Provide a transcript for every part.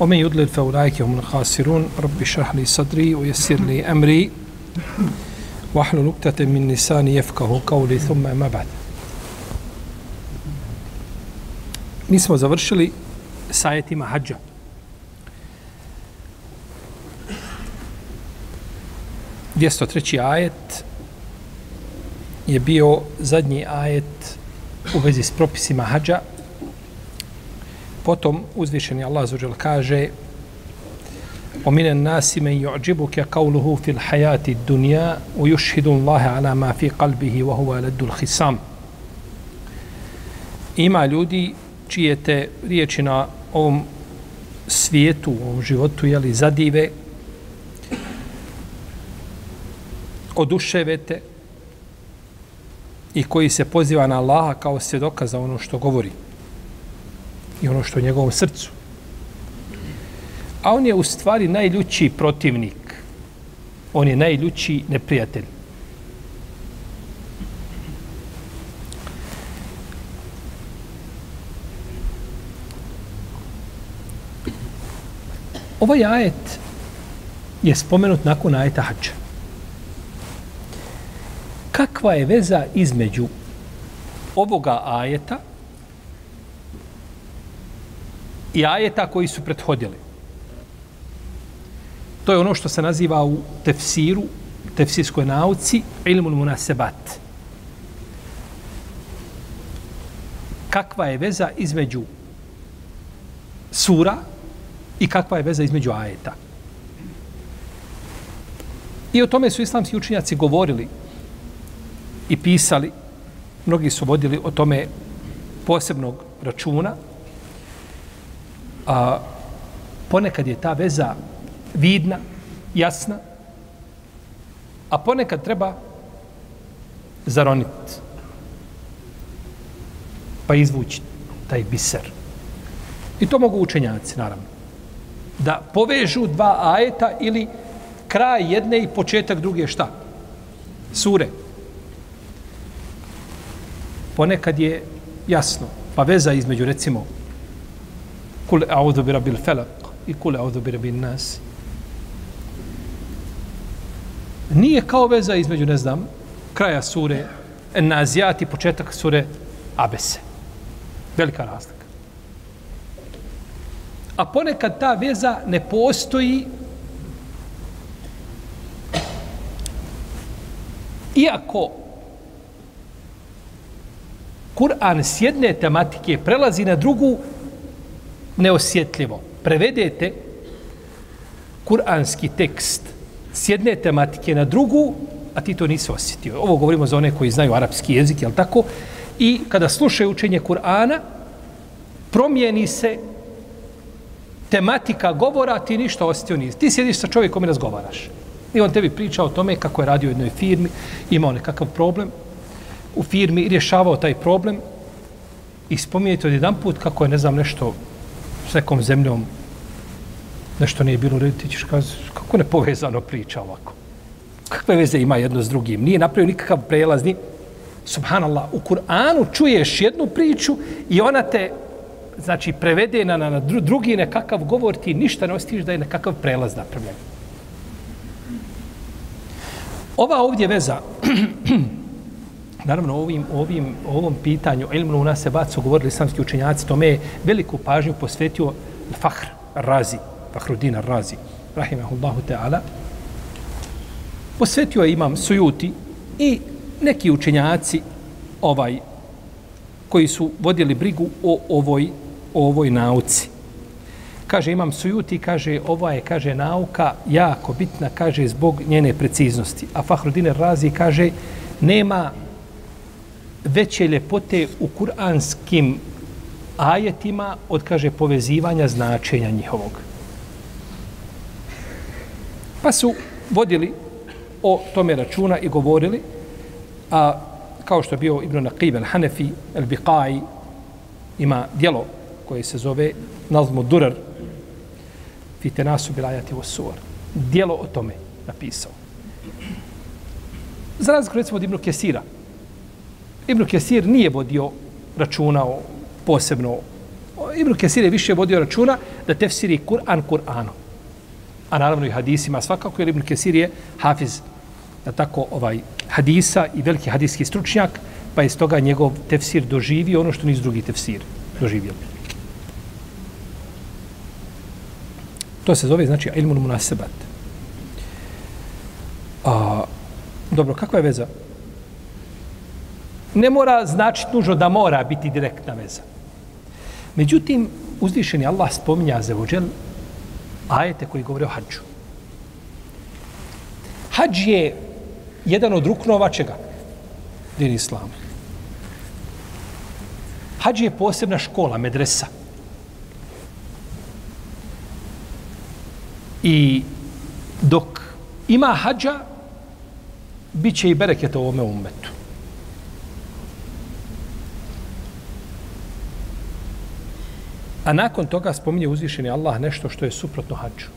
ومن يضلل فأولئك هم الخاسرون رب اشرح لي صدري ويسر لي أمري واحلل عقدة من لساني يفقه قولي ثم ما بعد Mi smo završili s ajetima hađa. Dvijesto treći ajet je bio zadnji ajet u vezi s propisima hađa. Potom uzvišeni Allah zađel kaže ومن الناس من يعجبك قوله في الحياة الدنيا ويشهد الله على ما في قلبه وهو لد الخصام ima ljudi čije te riječi na ovom svijetu, u ovom životu, jeli, zadive, oduševete i koji se poziva na Allaha kao svjedoka za ono što govori i ono što je u njegovom srcu. A on je u stvari najljući protivnik. On je najljući neprijatelj. Ovaj ajet je spomenut nakon ajeta hađa. Kakva je veza između ovoga ajeta i ajeta koji su prethodili? To je ono što se naziva u tefsiru, tefsirskoj nauci, ilmun munasebat. Kakva je veza između sura i kakva je veza između ajeta? I o tome su islamski učinjaci govorili i pisali. Mnogi su vodili o tome posebnog računa. A ponekad je ta veza vidna, jasna, a ponekad treba zaroniti. Pa izvući taj biser. I to mogu učenjaci, naravno. Da povežu dva ajeta ili kraj jedne i početak druge šta? Sure. Ponekad je jasno, pa veza između, recimo, kul a'udhu bi rabbil felak i kul a'udhu bi rabbil nas, nije kao veza između, ne znam, kraja sure Nazijat i početak sure Abese. Velika razlika. A ponekad ta veza ne postoji iako Kur'an s jedne tematike prelazi na drugu neosjetljivo. Prevedete kuranski tekst s jedne tematike na drugu, a ti to nisi osjetio. Ovo govorimo za one koji znaju arapski jezik, je tako? I kada slušaju učenje Kur'ana, promijeni se tematika govora, ti ništa osjetio nisi. Ti sjediš sa čovjekom i razgovaraš. I on tebi priča o tome kako je radio u jednoj firmi, imao nekakav problem u firmi i rješavao taj problem i spominjete od jedan put kako je, ne znam, nešto s nekom zemljom nešto nije bilo rediti, ćeš kazi, kako ne povezano priča ovako. Kakve veze ima jedno s drugim? Nije napravio nikakav prelaz, ni... Subhanallah, u Kur'anu čuješ jednu priču i ona te znači prevede na, na drugi nekakav govor, ti ništa ne ostiš da je nekakav prelaz napravljen. Ova ovdje veza, naravno ovim, ovim, ovom pitanju, ilmu u nas se bacu, govorili islamski učenjaci, tome je veliku pažnju posvetio Fahr Razi, Fahrudina Razi, rahimahullahu ta'ala, posvetio je imam Sujuti i neki učenjaci ovaj koji su vodili brigu o ovoj, o ovoj nauci kaže imam sujuti, kaže ova je, kaže nauka jako bitna, kaže zbog njene preciznosti. A Fahrudine Razi kaže nema veće ljepote u kuranskim ajetima od, kaže, povezivanja značenja njihovog. Pa su vodili o tome računa i govorili, a kao što je bio Ibn Naqib al-Hanefi, al-Biqai, ima dijelo koje se zove Nazmu Durar, Fitenasu Bilajati Vosur. Dijelo o tome napisao. Za razliku recimo od Ibn Kesira. Ibn Kesir nije vodio računa o posebno. Ibn Kesir je više vodio računa da tefsiri Kur'an Kur'anom. A naravno i hadisima svakako, jer Ibn Kesir je hafiz da tako ovaj hadisa i veliki hadijski stručnjak, pa je stoga njegov tefsir doživio ono što niz drugi tefsir doživio. To se zove, znači, ilmun munasebat. A, dobro, kakva je veza? Ne mora značiti nužno da mora biti direktna veza. Međutim, uzvišeni Allah spominja za vođel ajete koji govore o hađu. Hađ je jedan od ruknova čega? Din Islama. Hađ je posebna škola, medresa. I dok ima hađa, bit će i bereketa u ovome umetu. A nakon toga spominje uzvišeni Allah nešto što je suprotno hađu.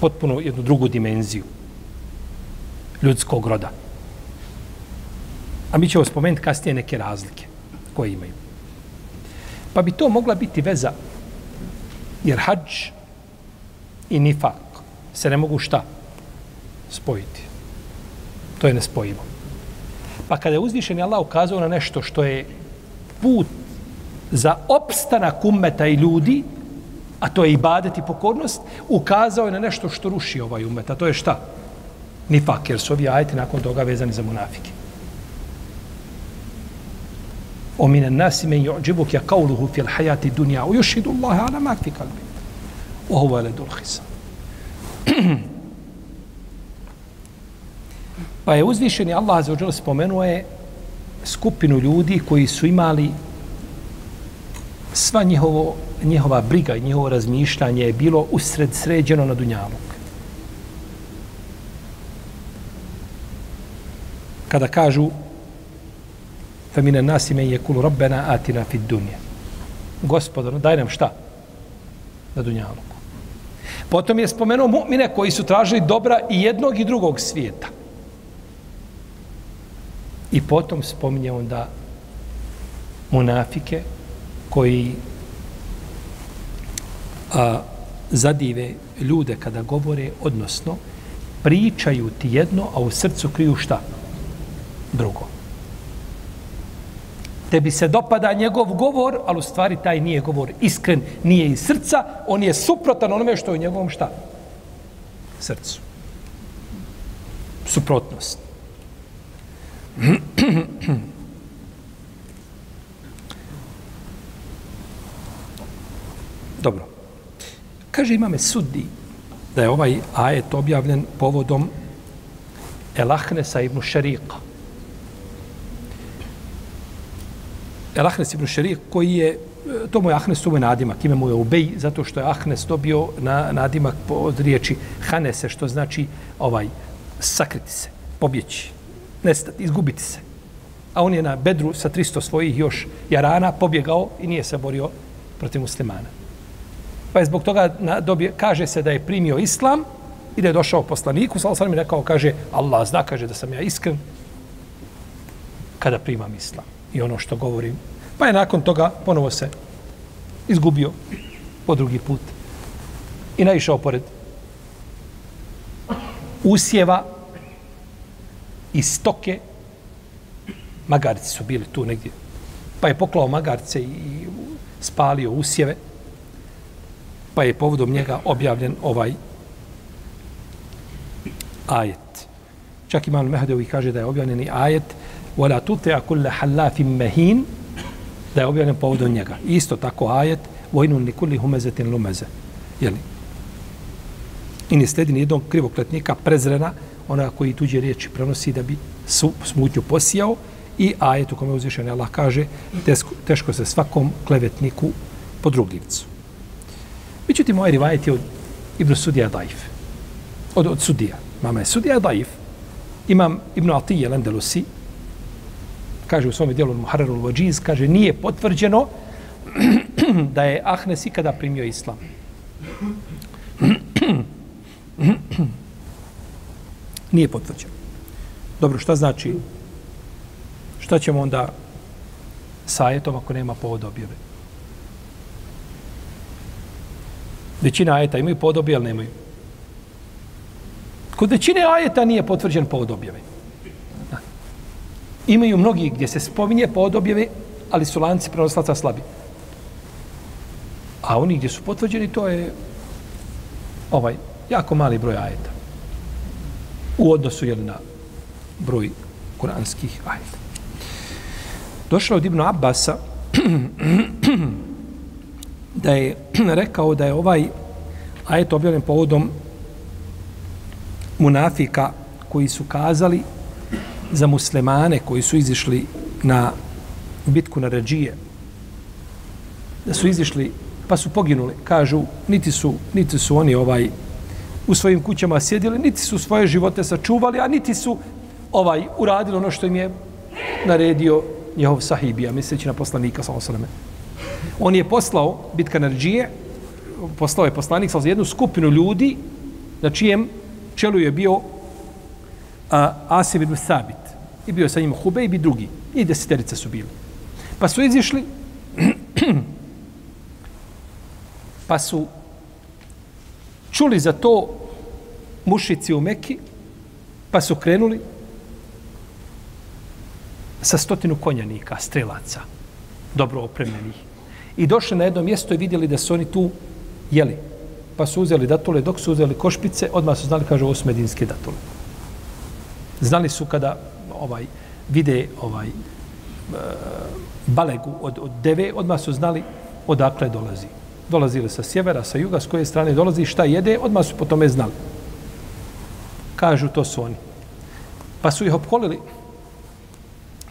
Potpuno jednu drugu dimenziju ljudskog roda. A mi ćemo spomenuti kasnije neke razlike koje imaju. Pa bi to mogla biti veza jer hađ i nifak se ne mogu šta spojiti. To je nespojivo. Pa kada je uzvišen Allah ukazao na nešto što je put za opstanak ummeta i ljudi, a to je ibadet i pokornost, ukazao je na nešto što ruši ovaj ummet, a to je šta? Nifak, jer su ovi ajeti nakon toga vezani za munafike. O minen nasi men ju'đibuk ja kauluhu fil hajati dunja u yušidu Allahe ala makfi kalbi. Ovo je ledul pa je uzvišeni Allah za ođele spomenuo je skupinu ljudi koji su imali sva njihovo, njihova briga i njihovo razmišljanje je bilo usred sređeno na Dunjaluk. Kada kažu femine nasime je kulu robbena atina fid dunje. Gospodar, daj nam šta? Na Dunjaluku. Potom je spomenuo mu'mine koji su tražili dobra i jednog i drugog svijeta. I potom spominje onda munafike koji a, zadive ljude kada govore, odnosno pričaju ti jedno, a u srcu kriju šta? Drugo. Tebi se dopada njegov govor, ali u stvari taj nije govor iskren, nije iz srca, on je suprotan onome što je u njegovom šta? Srcu. Suprotnost. Dobro. Kaže imame sudi da je ovaj ajet objavljen povodom Elahnesa ibn Šariqa. Elahnes ibn Šariq koji je e, to mu je Ahnes tu nadimak, ime mu je Ubej, zato što je Ahnes dobio na, nadimak od riječi Hanese, što znači ovaj sakriti se, pobjeći nestati, izgubiti se. A on je na bedru sa 300 svojih još jarana pobjegao i nije se borio protiv muslimana. Pa je zbog toga na, dobije, kaže se da je primio islam i da je došao poslaniku, sa osam mi rekao, kaže, Allah zna, kaže da sam ja iskren kada primam islam. I ono što govorim. Pa je nakon toga ponovo se izgubio po drugi put i naišao pored usjeva i stoke, magarci su bili tu negdje, pa je poklao magarce i spalio usjeve, pa je povodom njega objavljen ovaj ajet. Čak imam Mehdevi kaže da je objavljeni ajet وَلَا تُتَعَ كُلَّ حَلَّافٍ مَهِينَ da je objavljen povodom njega. Isto tako ajet وَيْنُ لِكُلِّ هُمَزَةٍ لُمَزَ Jeli? I ne sledi ni jednog krivokletnika prezrena ona koji tuđe riječi prenosi da bi su, smutnju posijao i ajet u kome uzvišen Allah kaže teško, teško se svakom klevetniku po drugljivcu. Međutim, ovaj rivajet je od Ibn Sudija Daif. Od, od Sudija. Mama je Sudija Daif. Imam Ibn Atije Lendelusi, kaže u svom dijelu Muharrarul Vajiz, kaže, nije potvrđeno da je Ahnes ikada primio islam. nije potvrđeno. Dobro, šta znači? Šta ćemo onda sa ajetom ako nema povod objave? Većina ajeta imaju povod objave, ali nemaju. Kod većine ajeta nije potvrđen povod objave. Imaju mnogi gdje se spominje povod objave, ali su lanci prenoslaca slabi. A oni gdje su potvrđeni, to je ovaj jako mali broj ajeta. U odnosu jel, na broj kuranskih ajeta. Došlo od Ibnu Abbasa da je rekao da je ovaj ajet objavljen povodom munafika koji su kazali za muslimane koji su izišli na bitku na Ređije da su izišli pa su poginuli kažu niti su niti su oni ovaj u svojim kućama sjedili niti su svoje živote sačuvali a niti su ovaj uradili ono što im je naredio njehov sahibija misleći na poslanika sa osaleme. on je poslao bitka Narđije, poslao je poslanik sa jednu skupinu ljudi na čijem čelu je bio a, Asim ibn Sabit. I bio sa njim Hubejb i drugi. I deseterice su bili. Pa su izišli pa su čuli za to mušici u Meki pa su krenuli sa stotinu konjanika, strelaca, dobro opremljenih. I došli na jedno mjesto i vidjeli da su oni tu jeli. Pa su uzeli datule, dok su uzeli košpice, odmah su znali, kaže, ovo su medinske datule. Znali su kada ovaj vide ovaj e, balegu od, od deve, odmah su znali odakle dolazi. Dolazili sa sjevera, sa juga, s koje strane dolazi, šta jede, odmah su po tome znali. Kažu, to su oni. Pa su ih opkolili,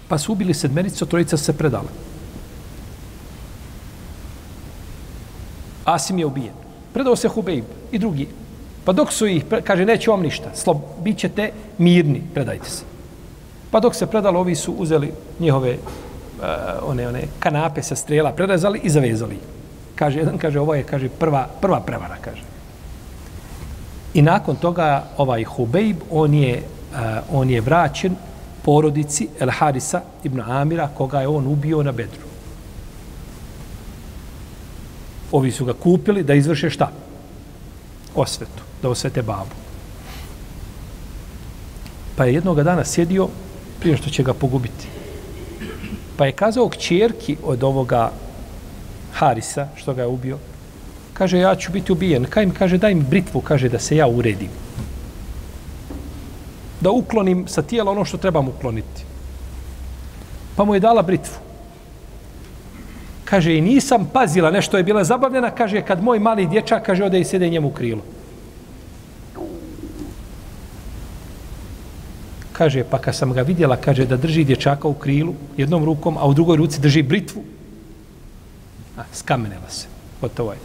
pa su ubili sedmericu, trojica se predala. Asim je ubijen. Predao se Hubeib i drugi. Pa dok su ih, kaže, neće vam ništa, slob, bit ćete mirni, predajte se. Pa dok se predalo, ovi su uzeli njihove uh, one, one kanape sa strela, prerezali i zavezali. Kaže, jedan kaže, ovo je, kaže, prva, prva prevara, kaže. I nakon toga, ovaj Hubeib, on je, uh, on je vraćen porodici El Harisa ibn Amira, koga je on ubio na bedru. Ovi su ga kupili da izvrše šta? Osvetu, da osvete babu. Pa je jednoga dana sjedio prije što će ga pogubiti. Pa je kazao kćerki od ovoga Harisa, što ga je ubio, kaže, ja ću biti ubijen. Kaj mi kaže, daj mi britvu, kaže, da se ja uredim. Da uklonim sa tijela ono što trebam ukloniti. Pa mu je dala britvu. Kaže, i nisam pazila, nešto je bila zabavljena, kaže, kad moj mali dječak, kaže, ode i sede njemu u krilo. Kaže, pa kad sam ga vidjela, kaže, da drži dječaka u krilu jednom rukom, a u drugoj ruci drži britvu, a, skamenela se. Gotovo je.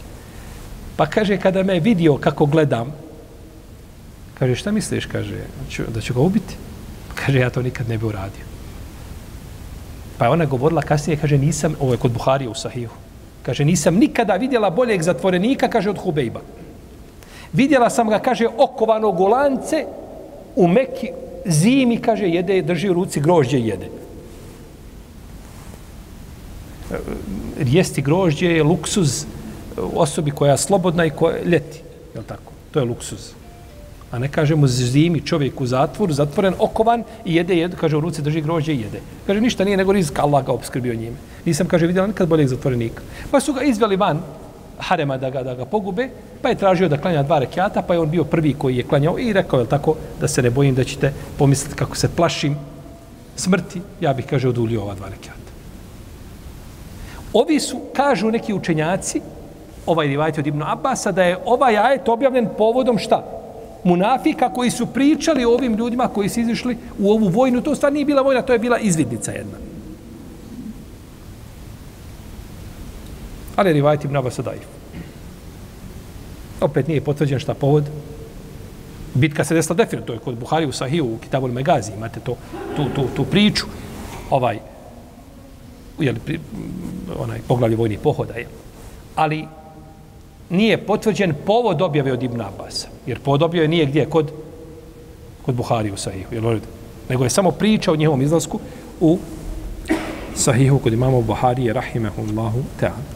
Pa kaže, kada me vidio kako gledam, kaže, šta misliš, kaže, da ću, da ću ga ubiti? Kaže, ja to nikad ne bi uradio. Pa ona govorila kasnije, kaže, nisam, ovo je kod Buharija u Sahihu, kaže, nisam nikada vidjela boljeg zatvorenika, kaže, od Hubejba. Vidjela sam ga, kaže, okovanog u lance, u Meki, zimi, kaže, jede, drži u ruci grožđe i jede. Jesti grožđe je luksuz eh, osobi koja je slobodna i koja ljeti. Je tako? To je luksuz. A ne kažemo zimi čovjek u zatvoru, zatvoren, okovan i jede, jede, kaže u ruci drži grožđe i jede. Kaže ništa nije nego rizka Allah ga obskrbio njime. Nisam, kaže, vidjela nikad boljeg zatvorenika. Pa su ga izveli van harema da ga, da ga pogube, pa je tražio da klanja dva rekiata, pa je on bio prvi koji je klanjao i rekao je tako da se ne bojim da ćete pomisliti kako se plašim smrti, ja bih, kaže, odulio ova dva rekiata. Ovi su, kažu neki učenjaci, ovaj rivajt od Ibnu Abasa, da je ovaj ajet objavljen povodom šta? munafika koji su pričali o ovim ljudima koji su izišli u ovu vojnu, to stvar nije bila vojna, to je bila izvidnica jedna. Ali rivajt ibn Abasa daif. Opet nije potvrđen šta povod. Bitka se desila definitivno, to je kod Buhari u Sahiju, u Kitabul Megazi, imate to, tu, tu, tu priču. Ovaj, jel, pri, onaj poglavlje vojnih pohoda je. Ali nije potvrđen povod objave od Ibn Abasa. Jer povod objave nije gdje, kod, kod Buhari u Sahihu. Jel, nego je samo priča o njihovom izlasku u Sahihu kod imamo Buharije, rahimehullahu ta'ala.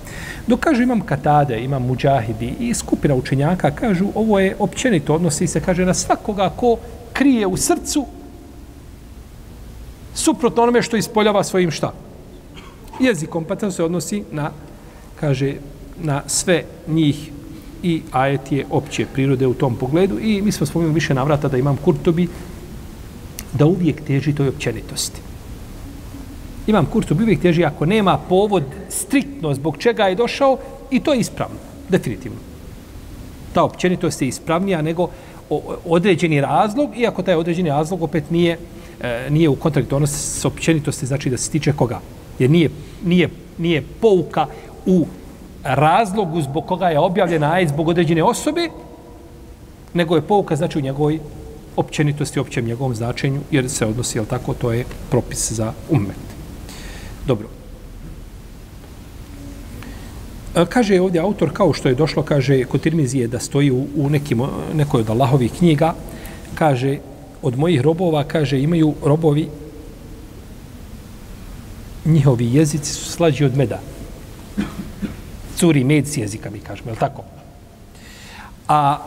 Dok kažu imam katade, imam muđahidi i skupina učenjaka, kažu ovo je općenito, odnosi se, kaže, na svakoga ko krije u srcu suprotno onome što ispoljava svojim šta? Jezik pa se odnosi na, kaže, na sve njih i ajet je opće prirode u tom pogledu i mi smo spomenuli više navrata da imam Kurtobi da uvijek teži toj općenitosti. Imam Kurtobi uvijek teži ako nema povod striktno zbog čega je došao i to je ispravno, definitivno. Ta općenitost je ispravnija nego određeni razlog, iako taj određeni razlog opet nije, e, nije u kontraktornosti s općenitosti, znači da se tiče koga. Jer nije, nije, nije pouka u razlogu zbog koga je objavljena aj zbog određene osobe, nego je pouka znači u njegovoj općenitosti, općem njegovom značenju, jer se odnosi, jel tako, to je propis za umet. Dobro. E, kaže ovdje autor, kao što je došlo, kaže, kod Tirmizije da stoji u, u nekim, nekoj od Allahovih knjiga, kaže, od mojih robova, kaže, imaju robovi, njihovi jezici su slađi od meda curi med s jezika, mi kažemo, je li tako? A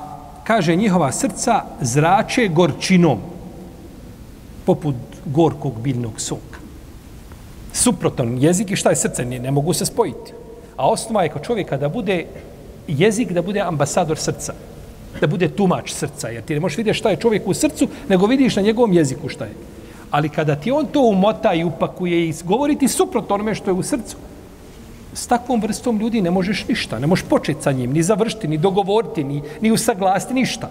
kaže njihova srca zrače gorčinom poput gorkog biljnog soka. Suprotan jezik i šta je srce? Ne, ne mogu se spojiti. A osnova je kod čovjeka da bude jezik, da bude ambasador srca. Da bude tumač srca. Jer ti ne možeš vidjeti šta je čovjek u srcu, nego vidiš na njegovom jeziku šta je. Ali kada ti on to umota i upakuje i govori ti suprotno onome što je u srcu, s takvom vrstom ljudi ne možeš ništa, ne možeš početi sa njim, ni završiti, ni dogovoriti, ni, ni usaglasiti, ništa.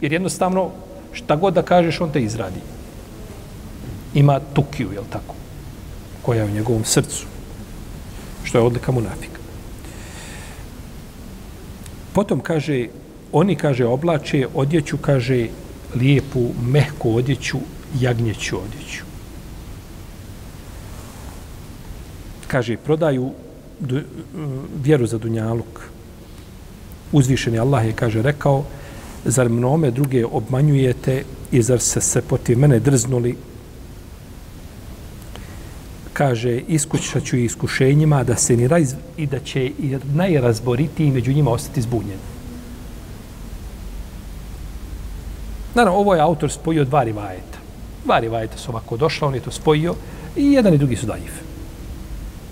Jer jednostavno, šta god da kažeš, on te izradi. Ima tukiju, je tako? Koja je u njegovom srcu. Što je odlika munafika. Potom kaže, oni, kaže, oblače odjeću, kaže, lijepu, mehku odjeću, jagnjeću odjeću. Kaže, prodaju du, e, vjeru za dunjaluk. Uzvišeni Allah je, kaže, rekao, zar mnome druge obmanjujete i zar se se protiv mene drznuli kaže, iskušat ću iskušenjima da se ni raz, i da će i najrazboritiji među njima ostati zbunjeni. Naravno, ovo je autor spojio dva rivajeta. Dva rivajeta su ovako došla, on je to spojio i jedan i drugi su daif.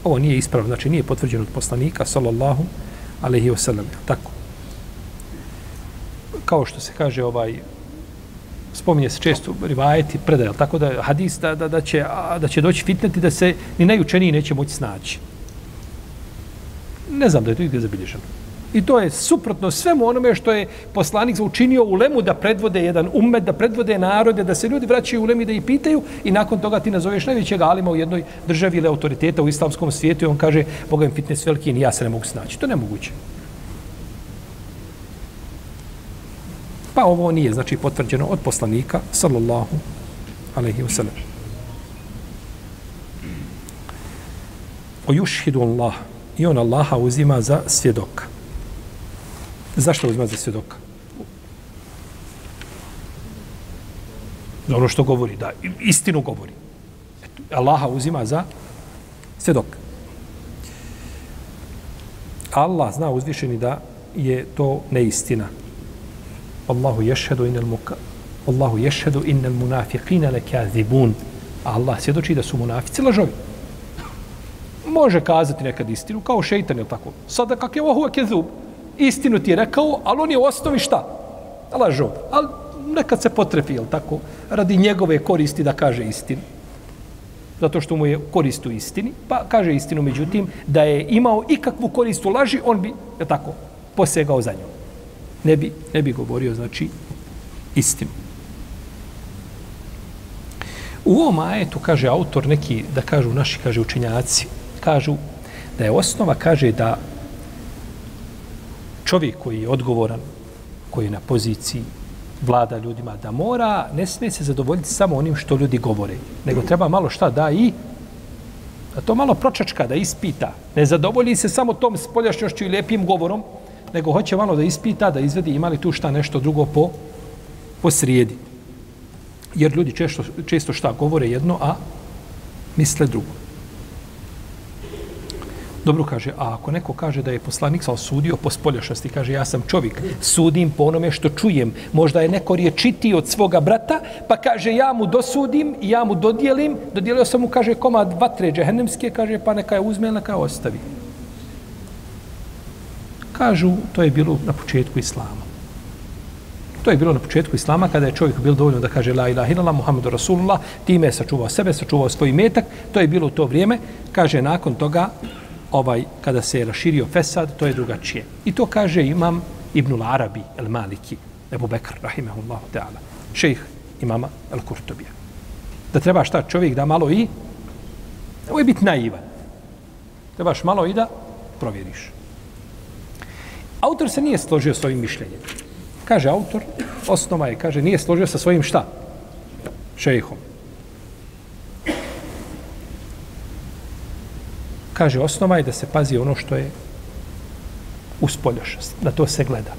Ovo nije ispravno, znači nije potvrđeno od poslanika, sallallahu alaihi wa sallam. Tako. Kao što se kaže ovaj, spominje se često rivajeti, predaje, tako da hadis da, da, da, će, da će doći fitneti da se ni najučeniji neće moći snaći. Ne znam da je to igdje zabilježeno. I to je suprotno svemu onome što je poslanik učinio u lemu da predvode jedan ummet, da predvode narode, da se ljudi vraćaju u lemi da ih pitaju i nakon toga ti nazoveš najvećeg alima u jednoj državi ili autoriteta u islamskom svijetu i on kaže Boga im fitness veliki i ja se ne mogu snaći. To je nemoguće. Pa ovo nije, znači, potvrđeno od poslanika, sallallahu alaihi wa sallam. O jušhidu Allah. I on Allaha uzima za svjedoka. Zašto uzima za svjedoka? Za ono što govori, da, istinu govori. Allaha uzima za svjedoka. Allah zna uzvišeni da je to neistina. Allahu ješhedu inel muka. Allahu ješhedu inel munafiqina lekazibun. Allah svjedoči da su munafici lažovi. Može kazati nekad istinu, kao šeitan, je tako? Sada kak je ovo huve kezub? Istinu ti je rekao, ali on je u osnovi šta? Lažo. Ali nekad se potrefi, jel tako? Radi njegove koristi da kaže istinu. Zato što mu je korist u istini, pa kaže istinu, međutim, da je imao ikakvu korist u laži, on bi, je tako, posegao za njom. Ne bi, ne bi govorio, znači, istinu. U ovom ajetu, kaže autor, neki, da kažu naši, kaže učenjaci, kažu da je osnova, kaže da čovjek koji je odgovoran koji je na poziciji vlada ljudima, da mora, ne smije se zadovoljiti samo onim što ljudi govore, nego treba malo šta da i da to malo pročačka, da ispita. Ne zadovolji se samo tom spoljašnjošću i lijepim govorom, nego hoće malo da ispita, da izvedi imali tu šta nešto drugo po, po srijedi. Jer ljudi često, često šta govore jedno, a misle drugo. Dobro kaže, a ako neko kaže da je poslanik sa osudio po spoljašnosti, kaže ja sam čovjek, sudim po onome što čujem. Možda je neko riječiti od svoga brata, pa kaže ja mu dosudim i ja mu dodijelim. Dodijelio sam mu, kaže, komad vatre džehennemske, kaže, pa neka je uzme, neka je ostavi. Kažu, to je bilo na početku Islama. To je bilo na početku Islama, kada je čovjek bil dovoljno da kaže La ilaha illallah, Muhammedu Rasulullah, time je sačuvao sebe, sačuvao svoj metak. To je bilo u to vrijeme. Kaže, nakon toga, ovaj kada se je raširio Fesad, to je drugačije. I to kaže imam Ibnul Arabi el Maliki, Ebu Bekr, rahimahullah ta'ala, šejh imama el Kurtobija. Da treba šta čovjek da malo i, ovo je biti naivan. Trebaš malo i da provjeriš. Autor se nije složio s ovim mišljenjem. Kaže autor, osnova je, kaže, nije složio sa svojim šta? Šejhom. Kaže, osnova je da se pazi ono što je uspoljošnost, da to se gleda.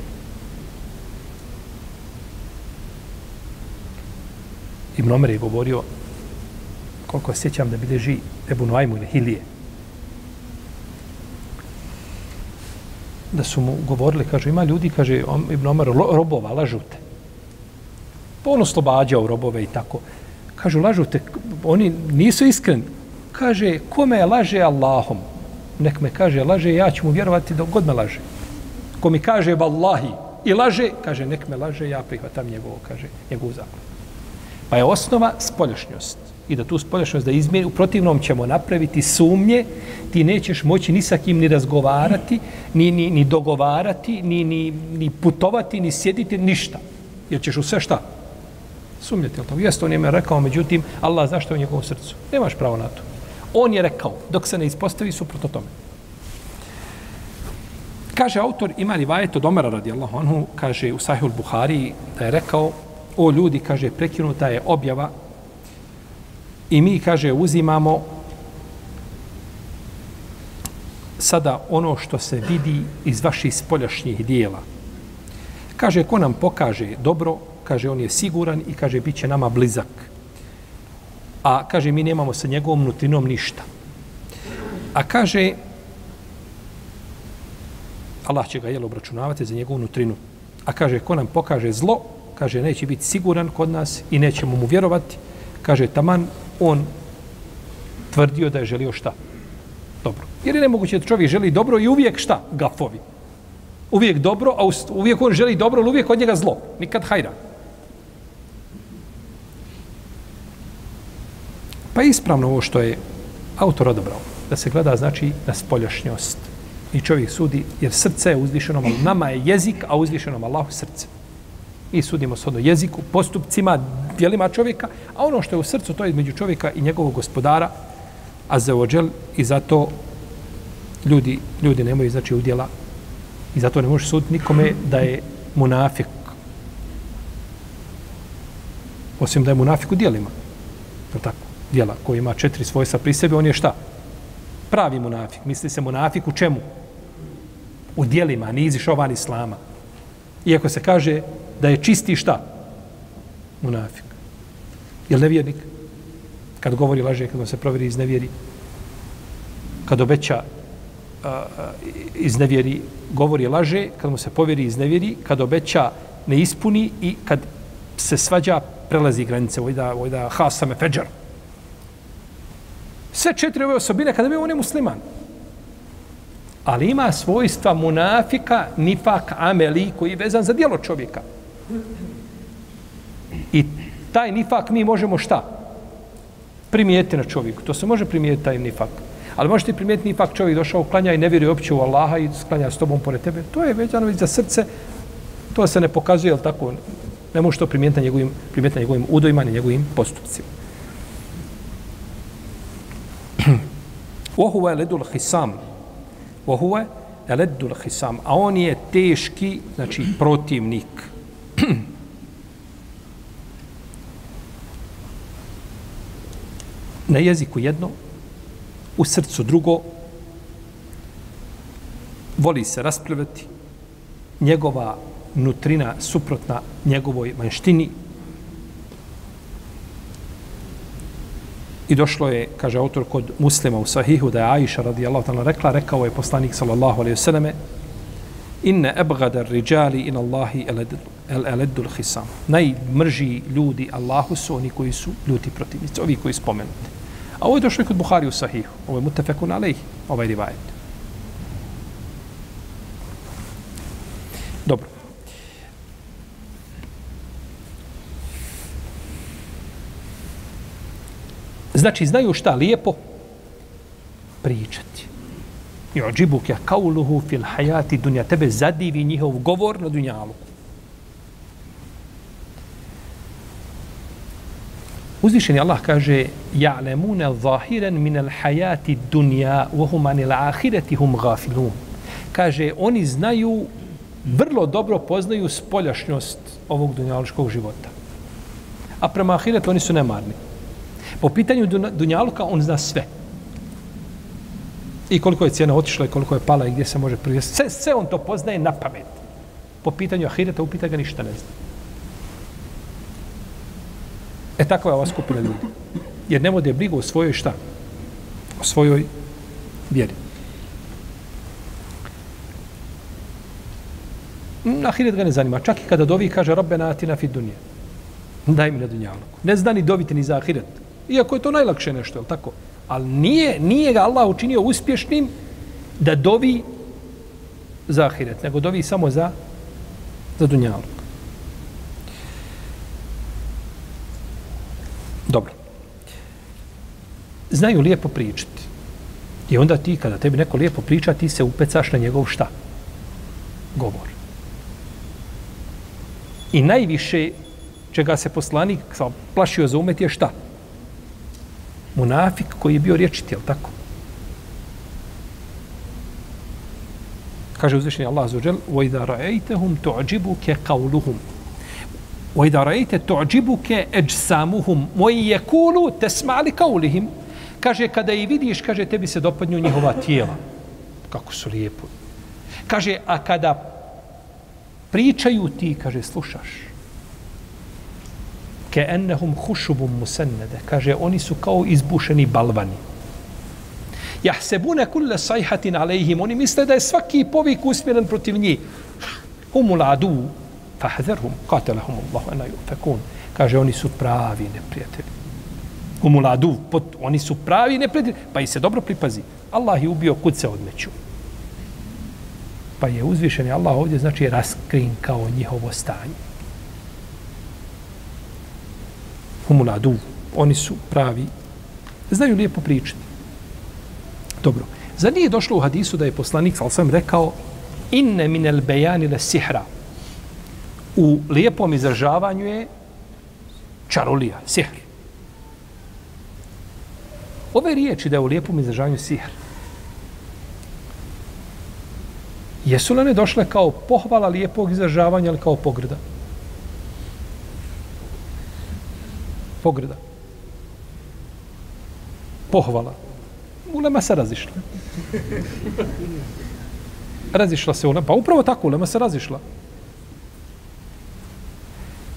Ibn Omer je govorio, koliko sjećam da bilježi Ebu Noajmu ili Hilije, da su mu govorili, kaže, ima ljudi, kaže, Ibn Omer, robova, lažute. Pa on oslobađao robove i tako. Kažu, lažute, oni nisu iskreni kaže, kome laže Allahom? Nek me kaže, laže, ja ću mu vjerovati dok god me laže. Ko mi kaže, vallahi, i laže, kaže, nek me laže, ja prihvatam njegovo, kaže, njegovu zakon. Pa je osnova spoljašnjost. I da tu spoljašnjost da izmijeni, u protivnom ćemo napraviti sumnje, ti nećeš moći ni sa kim ni razgovarati, ni, ni, ni dogovarati, ni, ni, ni putovati, ni sjediti, ništa. Jer ćeš u sve šta? Sumnjati. Jeste, on je me rekao, međutim, Allah zašto je u njegovom srcu? Nemaš pravo na to. On je rekao, dok se ne ispostavi suprotno tome. Kaže autor, ima li vajet od Omara radijallahu anhu, kaže u Sahihul Buhari, da je rekao, o ljudi, kaže, prekinuta je objava i mi, kaže, uzimamo sada ono što se vidi iz vaših spoljašnjih dijela. Kaže, ko nam pokaže dobro, kaže, on je siguran i kaže, bit će nama blizak a kaže mi nemamo sa njegovom nutrinom ništa. A kaže Allah će ga jel obračunavati za njegovu nutrinu. A kaže ko nam pokaže zlo, kaže neće biti siguran kod nas i nećemo mu vjerovati. Kaže taman on tvrdio da je želio šta? Dobro. Jer je nemoguće da čovjek želi dobro i uvijek šta? Gafovi. Uvijek dobro, a uvijek on želi dobro, ali uvijek od njega zlo. Nikad hajra. Pa ispravno ovo što je autor odabrao, da se gleda znači na spoljašnjost. I čovjek sudi, jer srce je uzvišenom, nama je jezik, a uzvišenom Allahu srce. I sudimo se ono jeziku, postupcima, dijelima čovjeka, a ono što je u srcu, to je između čovjeka i njegovog gospodara, a za ođel, i zato ljudi, ljudi nemaju znači udjela i zato ne može suditi nikome da je munafik. Osim da je munafik u dijelima. Je tako? Djela koji ima četiri svojstva pri sebi, on je šta? Pravi munafik. Misli se munafik u čemu? U dijelima, ni izišao van islama. Iako se kaže da je čisti šta? Munafik. Je li nevjernik? Kad govori laže, kad se provjeri iz nevjeri, kad obeća iz nevjeri, govori laže, kad mu se povjeri iz nevjeri, kad obeća ne ispuni i kad se svađa, prelazi granice, vojda, vojda hasame feđar, Sve četiri ove osobine kada bi on je musliman. Ali ima svojstva munafika, nifak, ameli, koji je vezan za dijelo čovjeka. I taj nifak mi možemo šta? Primijeti na čovjeku. To se može primijeti taj nifak. Ali možete primijeti nifak čovjek došao, klanja i ne vjeruje uopće u Allaha i klanja s tobom pored tebe. To je vezano za srce. To se ne pokazuje, jel tako? Ne može to primijeti na njegovim, primijeti na njegovim udojima, na njegovim postupcima. Vohuve ledul hisam. Vohuve ledul hisam. A on je teški, znači, protivnik. Na jeziku jedno, u srcu drugo, voli se raspravljati, njegova nutrina suprotna njegovoj manjštini, I došlo je, kaže autor, kod muslima u sahihu da je Aisha radijallahu ta'ala rekla, rekao je poslanik sallallahu alaihi vseleme, inne ebgada riđali in Allahi el eledul hisam. Najmrži ljudi Allahu su oni koji su ljuti protivnici, ovi koji spomenuti. A ovo je došlo i kod Buhari u sahihu. Ovo je mutafekun alaihi, ovaj rivajet. Dobro. Znači, znaju šta lijepo? Pričati. I ođibuk je kauluhu fil hajati dunja. Tebe zadivi njihov govor na dunjalu. Uzvišeni Allah kaže ja'lemune zahiren min al hajati dunja uhum anil ahireti hum gafilun. Kaže, oni znaju, vrlo dobro poznaju spoljašnjost ovog dunjaličkog života. A prema ahiretu oni su nemarni. Po pitanju Dunjaluka on zna sve. I koliko je cijena otišla i koliko je pala i gdje se može privesti. Sve, sve on to poznaje na pamet. Po pitanju Ahireta upita ga ništa ne zna. E tako je ova skupina ljudi. Jer ne vode brigu o svojoj šta? O svojoj vjeri. Mm, ahiret ga ne zanima. Čak i kada dovi kaže Rabbe na atina fi dunije. Daj mi na dunjaluku. Ne zna ni doviti ni za Ahiret. Iako je to najlakše nešto, je tako? Ali nije, nije ga Allah učinio uspješnim da dovi za ahiret, nego dovi samo za, za dunjalog. Dobro. Znaju lijepo pričati. I onda ti, kada tebi neko lijepo priča, ti se upecaš na njegov šta? Govor. I najviše čega se poslanik plašio za umet je šta? Šta? munafik koji je bio riječiti, je tako? Kaže uzvišenje Allah za džel, وَإِذَا رَأَيْتَهُمْ تُعْجِبُكَ قَوْلُهُمْ وَإِذَا رَأَيْتَ تُعْجِبُكَ أَجْسَامُهُمْ وَيَكُولُ تَسْمَعَ لِكَوْلِهِمْ Kaže, kada i vidiš, kaže, tebi se dopadnju njihova tijela. Kako su lijepo. Kaže, a kada pričaju ti, kaže, slušaš ke ennehum hušubum musennede. Kaže, oni su kao izbušeni balvani. Jahsebune kulle sajhatin alejhim. Oni misle da je svaki povik usmjeren protiv njih. Humul adu, fahzerhum, katelahum Allah, ena fekun. Kaže, oni su pravi neprijatelji. Humul adu, pot, oni su pravi neprijatelji. Pa i se dobro pripazi. Allah je ubio kud se odmeću. Pa je uzvišen Allah ovdje, znači, raskrinkao njihovo stanje. Humuladu. Oni su pravi. Znaju lijepo pričati. Dobro. Za nije došlo u hadisu da je poslanik, ali sam rekao, inne minel bejani le sihra. U lijepom izražavanju je čarolija, sihr. Ove riječi da je u lijepom izražavanju sihr. Jesu li one došle kao pohvala lijepog izražavanja ili kao pogrda? Pogreda. Pohvala. Ulema se razišla. Razišla se ulema. Pa upravo tako, ulema se razišla.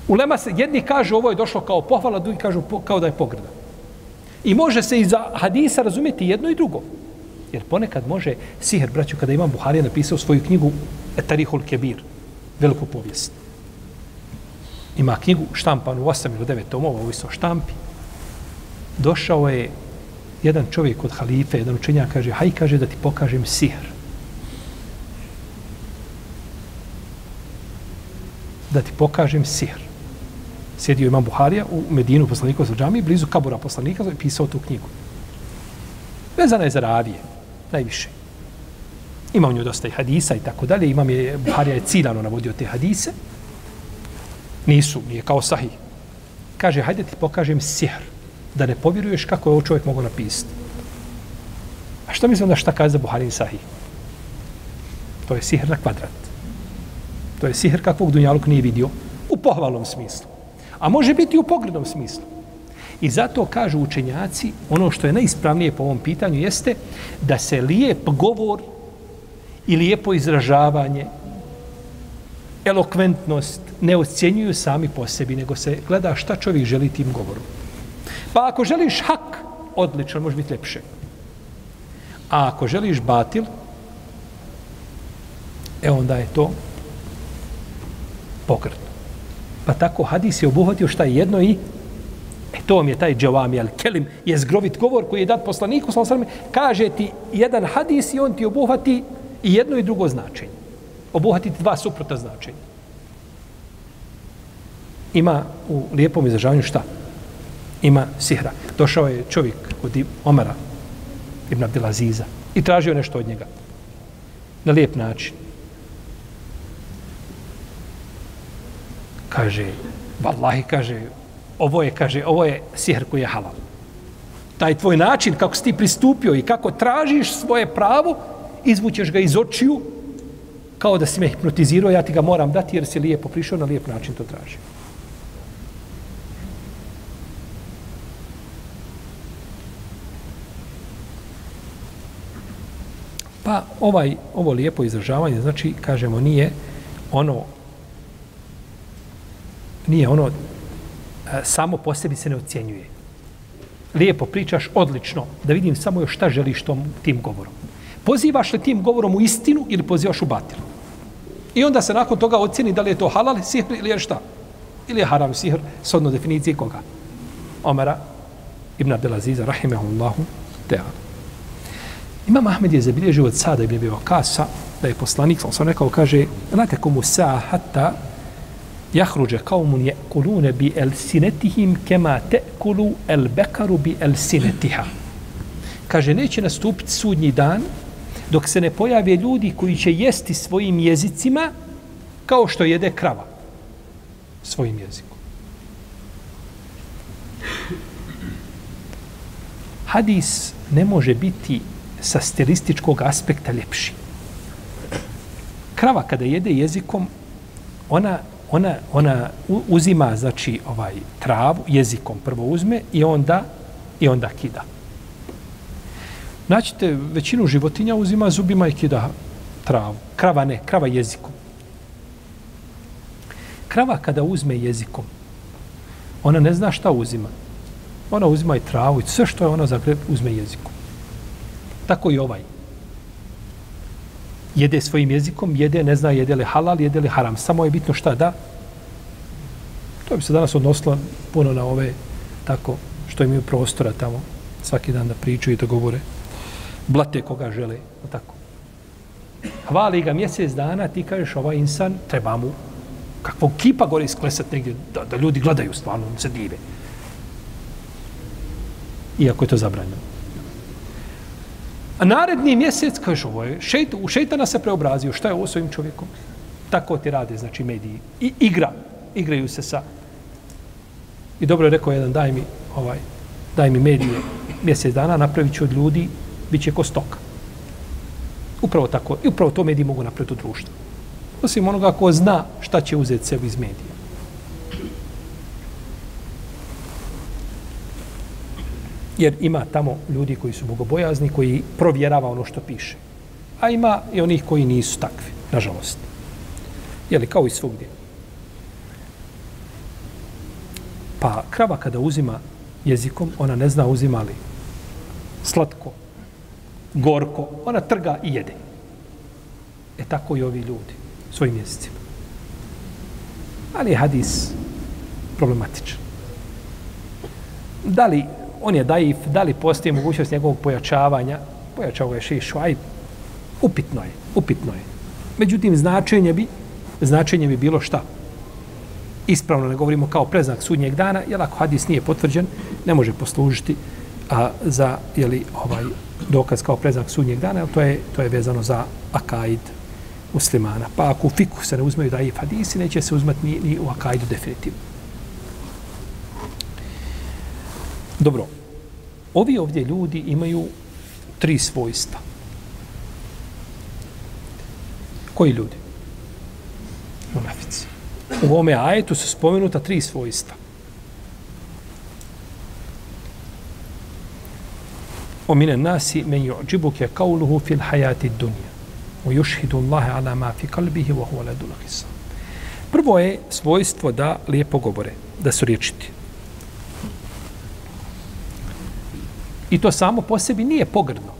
Ulema se, jedni kažu ovo je došlo kao pohvala, drugi kažu po, kao da je pogreda. I može se iz hadisa razumjeti jedno i drugo. Jer ponekad može siher, braću, kada imam Buharija napisao svoju knjigu Etarihul Kebir, veliku povijest ima knjigu štampanu 8 ili 9 tomova, ovo o štampi. Došao je jedan čovjek od halife, jedan učenjak, kaže, haj, kaže, da ti pokažem sihr. Da ti pokažem sihr. Sjedio imam Buharija u Medinu poslanika sa džami, blizu kabura poslanika, i pisao tu knjigu. Vezana je za ravije, najviše. Ima u njoj dosta i hadisa i tako dalje. Imam je, Buharija je ciljano navodio te hadise. Nisu, nije kao sahi. Kaže, hajde ti pokažem sihr, da ne povjeruješ kako je ovo čovjek mogo napisati. A što mislim da šta kaže za Buharin sahi? To je sihr na kvadrat. To je sihr kakvog Dunjaluk nije vidio u pohvalnom smislu. A može biti u pogrednom smislu. I zato kažu učenjaci, ono što je najispravnije po ovom pitanju jeste da se lijep govor i lijepo izražavanje, elokventnost ne ocjenjuju sami po sebi, nego se gleda šta čovjek želi tim govorom. Pa ako želiš hak, odlično, može biti lepše. A ako želiš batil, e onda je to pokretno. Pa tako hadis je obuhvatio šta je jedno i e to vam je taj džavami al kelim je zgrovit govor koji je dat poslaniku sallallahu kaže ti jedan hadis i on ti obuhvati i jedno i drugo značenje. Obuhvati dva suprotna značenja. Ima u lijepom izražavanju šta? Ima sihra. Došao je čovjek od Omara ibn Abdelaziza i tražio nešto od njega. Na lijep način. kaže, vallahi, kaže, ovo je, kaže, ovo je sihr koji je halal. Taj tvoj način, kako si ti pristupio i kako tražiš svoje pravo, izvućeš ga iz očiju, kao da si me hipnotizirao, ja ti ga moram dati jer si lijepo prišao na lijep način to tražio. Pa ovaj, ovo lijepo izražavanje, znači, kažemo, nije ono nije ono e, samo po sebi se ne ocjenjuje. Lijepo pričaš, odlično, da vidim samo još šta želiš tom, tim govorom. Pozivaš li tim govorom u istinu ili pozivaš u batilu? I onda se nakon toga ocjeni da li je to halal sihr ili je šta? Ili je haram sihr, sodno definicije koga? Omara ibn Abdelaziza, rahimahullahu, teala. Imam Ahmed je zabilježio od sada ibn Abi Kasa, da je poslanik, sam rekao, kaže, znate komu sa hatta jahruđe kaumun je kulune bi el sinetihim kema te kulu el bekaru bi el sinetiha. Kaže, neće nastupiti sudnji dan dok se ne pojave ljudi koji će jesti svojim jezicima kao što jede krava svojim jezikom. Hadis ne može biti sa stilističkog aspekta ljepši. Krava kada jede jezikom, ona ona, ona uzima znači ovaj travu jezikom prvo uzme i onda i onda kida. Naćite većinu životinja uzima zubima i kida travu. Krava ne, krava jezikom. Krava kada uzme jezikom, ona ne zna šta uzima. Ona uzima i travu i sve što je ona zagreb uzme jezikom. Tako i ovaj jede svojim jezikom, jede, ne zna jede li halal, jede li haram. Samo je bitno šta da. To bi se danas odnosilo puno na ove, tako, što imaju prostora tamo, svaki dan da pričaju i da govore. Blate koga žele, tako. Hvali ga mjesec dana, ti kažeš ovaj insan, treba mu kakvo kipa gore isklesat negdje, da, da ljudi gledaju stvarno, se dive. Iako je to zabranjeno. A naredni mjesec, kaže, ovo je, šeit, u šeitana se preobrazio, šta je ovo s ovim čovjekom? Tako ti rade, znači, mediji. I igra, igraju se sa... I dobro je rekao jedan, daj mi, ovaj, daj mi medije mjesec dana, napravit ću od ljudi, bit će ko stoka. Upravo tako, i upravo to mediji mogu napraviti u društvu. Osim onoga ko zna šta će uzeti sebi iz medija. Jer ima tamo ljudi koji su bogobojazni, koji provjerava ono što piše. A ima i onih koji nisu takvi, nažalost. Jeli, kao i svugdje. Pa krava kada uzima jezikom, ona ne zna uzima li slatko, gorko, ona trga i jede. E tako i ovi ljudi svojim jezicima. Ali je hadis problematičan. Da li on je daif, da li postoji mogućnost njegovog pojačavanja, pojačao je šeš švajb, upitno je, upitno je. Međutim, značenje bi, značenje bi bilo šta? Ispravno ne govorimo kao preznak sudnjeg dana, jer ako hadis nije potvrđen, ne može poslužiti a, za jeli, ovaj dokaz kao preznak sudnjeg dana, to je, to je vezano za akaid muslimana. Pa ako u fiku se ne uzmeju daif hadisi, neće se uzmati ni, ni u akaidu definitivno. Dobro, ovi ovdje ljudi imaju tri svojstva. Koji ljudi? Munafici. U ovome ajetu su spomenuta tri svojstva. O mine nasi men ju'đibuke kauluhu fil hajati dunja. U jušhidu Allahe ala ma fi kalbihi wa huwa ladul hisa. Prvo je svojstvo da lijepo govore, da su riječiti. I to samo po sebi nije pogrdno.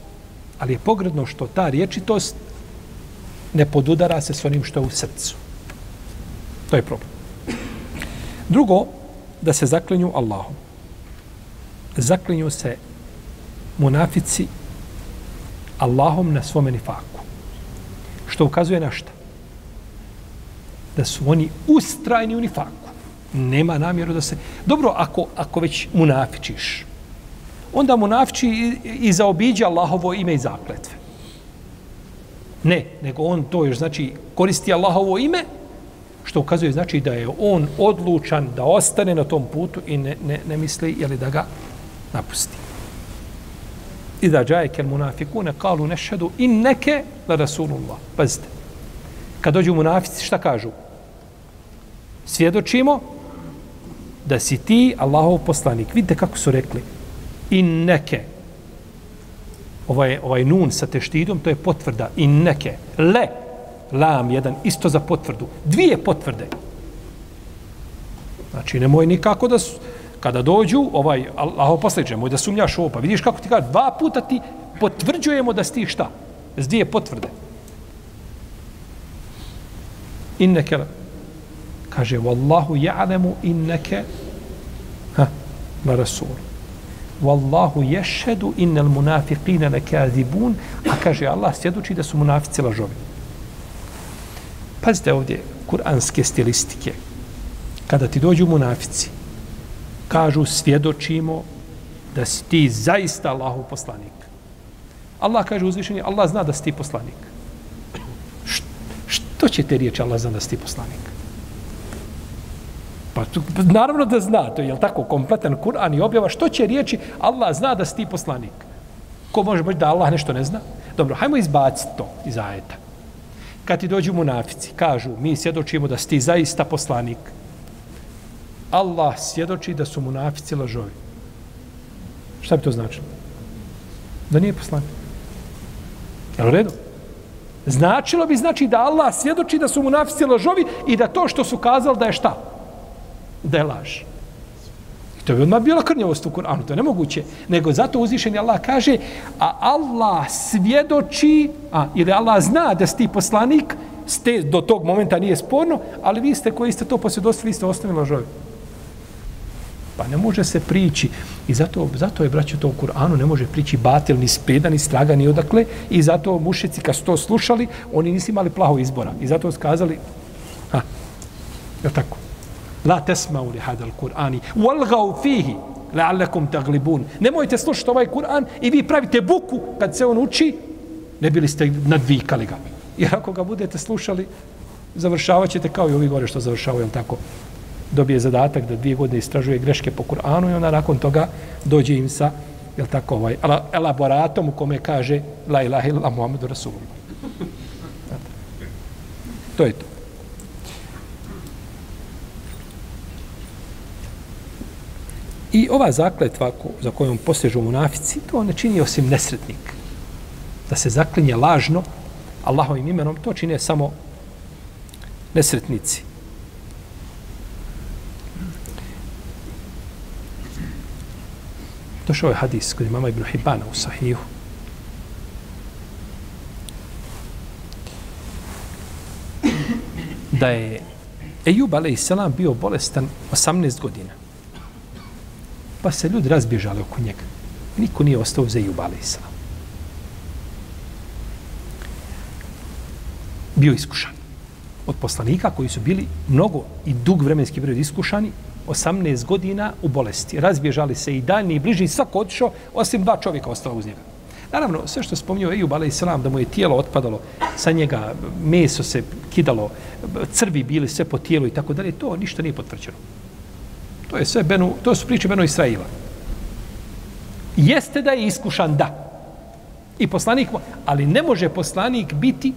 Ali je pogrdno što ta riječitost ne podudara se s onim što je u srcu. To je problem. Drugo, da se zaklinju Allahom. Zaklinju se munafici Allahom na svome nifaku. Što ukazuje na šta? Da su oni ustrajni u nifaku. Nema namjeru da se... Dobro, ako, ako već munafičiš, onda munafiči i, i zaobiđa Allahovo ime i zakletve. Ne, nego on to još znači koristi Allahovo ime, što ukazuje znači da je on odlučan da ostane na tom putu i ne, ne, ne misli jeli da ga napusti. I da džaje kel munafikune kalu nešhedu inneke la rasulullah. Pazite. Kad dođu munafici, šta kažu? Svjedočimo da si ti Allahov poslanik. Vidite kako su rekli. Inneke. Ovaj, ovaj nun sa teštidom, to je potvrda. Inneke. Le. Lam jedan, isto za potvrdu. Dvije potvrde. Znači, nemoj nikako da su, kada dođu, ovaj, Allaho posljedđe, moj da sumnjaš ovo, pa vidiš kako ti kaže, dva puta ti potvrđujemo da sti šta? S dvije potvrde. Inneke, kaže, Wallahu ja'lemu inneke, ha, na rasulu. Wallahu ješhedu innel munafiqine lekazibun, a kaže, Allah svjedoči da su munafici lažovi. Pazite ovdje, kuranske stilistike. Kada ti dođu munafici, kažu svjedočimo da si ti zaista Allahov poslanik. Allah kaže uzvišeni, Allah zna da si ti poslanik. Što će te riječi Allah zna da si ti poslanik? Pa tu, naravno da zna, to je tako kompletan Kur'an i objava, što će riječi Allah zna da si ti poslanik? Ko može biti da Allah nešto ne zna? Dobro, hajmo izbaciti to iz ajeta. Kad ti dođu munafici, kažu, mi svjedočimo da si ti zaista poslanik, Allah svjedoči da su munafici lažovi. Šta bi to značilo? Da nije poslanik. Jel u redu? Značilo bi znači da Allah svjedoči da su munafici lažovi i da to što su kazali da je šta? Da je laž. I to bi odmah bila krnjavost u Kur'anu, to je nemoguće. Nego zato uzvišeni Allah kaže, a Allah svjedoči, a, ili Allah zna da si ti poslanik, ste, do tog momenta nije sporno, ali vi ste koji ste to posvjedostili, ste ostavili lažovi. Pa ne može se prići. I zato, zato je, braćo, to u Kur'anu ne može prići batil, ni speda, ni straga, ni odakle. I zato mušici, kad su to slušali, oni nisu imali plaho izbora. I zato skazali, ha, je tako? La tesma'u li hadal Kur'ani, walgau fihi, la'allakum taglibun. Nemojte slušati ovaj Kur'an i vi pravite buku kad se on uči, ne bili ste nadvikali ga. Jer ako ga budete slušali, završavat ćete kao i ovi gore što završavaju, je tako? dobije zadatak da dvije godine istražuje greške po Kur'anu i onda nakon toga dođe im sa jel tako, ovaj, elaboratom u kome kaže la ilaha illa Muhammedu Rasulullah. To je to. I ova zakletva za kojom posežu munafici, to ne čini osim nesretnik. Da se zaklinje lažno Allahovim imenom, to čine samo nesretnici. Došao je hadis kod imama Ibn Hibana u Sahihu. Da je Ejub a.s. bio bolestan 18 godina. Pa se ljudi razbježali oko njega. Niko nije ostao za Ejub a.s. Bio iskušan od poslanika koji su bili mnogo i dug vremenski period iskušani 18 godina u bolesti. Razbježali se i daljni i bliži, svako otišao, osim dva čovjeka ostalo uz njega. Naravno, sve što spominio Ejub a.s. da mu je tijelo otpadalo sa njega, meso se kidalo, crvi bili sve po tijelu i tako dalje, to ništa nije potvrđeno. To je sve Benu, to su priče Benu Israila. Jeste da je iskušan, da. I poslanik, ali ne može poslanik biti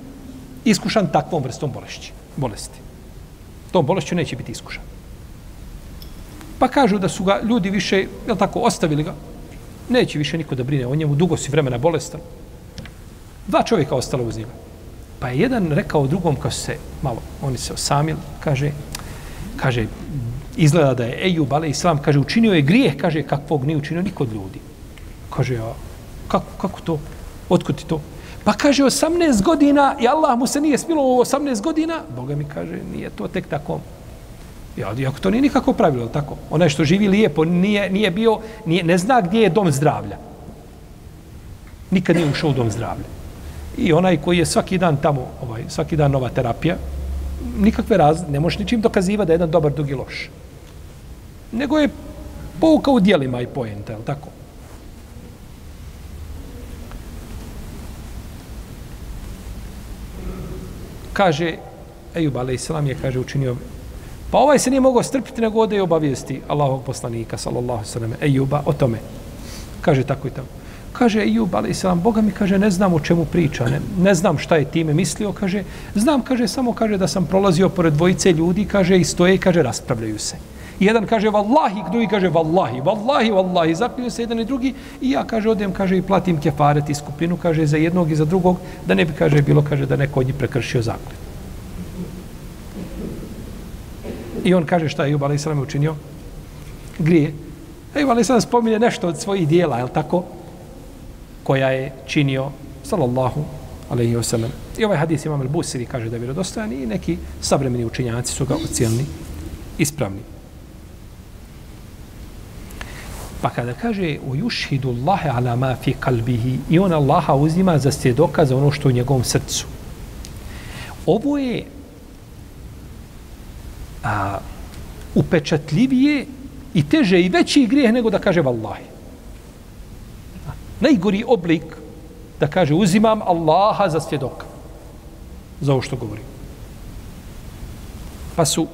iskušan takvom vrstom bolesti. bolesti. Tom bolešću neće biti iskušan. Pa kažu da su ga ljudi više, jel tako, ostavili ga. Neće više niko da brine o njemu, dugo si vremena bolestan. Dva čovjeka ostalo uz njega. Pa je jedan rekao drugom, kao se malo, oni se osamili, kaže, kaže, izgleda da je Ejub, ale Islam, kaže, učinio je grijeh, kaže, kakvog nije učinio nikod ljudi. Kaže, a kako, kako to? Otkud ti to? Pa kaže, 18 godina i Allah mu se nije smilo u 18 godina. Boga mi kaže, nije to tek tako. Ja, iako to nije nikako pravilo, tako? Onaj što živi lijepo, nije, nije bio, nije, ne zna gdje je dom zdravlja. Nikad nije ušao u dom zdravlja. I onaj koji je svaki dan tamo, ovaj, svaki dan nova terapija, nikakve raz, ne možeš ničim dokazivati da je jedan dobar, drugi loš. Nego je pouka u dijelima i poenta, je tako? Kaže, Ejub a.s. je, kaže, učinio Pa ovaj se nije mogao strpiti nego ode i obavijesti Allahog poslanika, sallallahu sallam, Ejuba, o tome. Kaže tako i tako. Kaže Ejub, ali islam, Boga mi kaže, ne znam o čemu priča, ne, ne znam šta je time mislio, kaže, znam, kaže, samo kaže da sam prolazio pored dvojice ljudi, kaže, i stoje i kaže, raspravljaju se. I jedan kaže, vallahi, drugi kaže, vallahi, vallahi, vallahi, zakljuju se jedan i drugi, i ja, kaže, odem, kaže, i platim kefaret i skupinu, kaže, za jednog i za drugog, da ne bi, kaže, bilo, kaže, da neko od njih prekršio zakljuju. I on kaže šta je Ejub a.s. učinio? Grije. Ejub a.s. spominje nešto od svojih dijela, je tako? Koja je činio, sallallahu alaihi wasallam. I ovaj hadis imam al-Busiri kaže da je vjerodostojan i neki savremeni učinjaci su ga ocijelni ispravni. Pa kada kaže u yushhidu Allahe ala ma fi kalbihi i on Allaha uzima za svjedoka za ono što u njegovom srcu. Ovo je a, upečatljivije i teže i veći grijeh nego da kaže vallahi. Najgori oblik da kaže uzimam Allaha za svjedoka. Za ovo što govori. Pa su,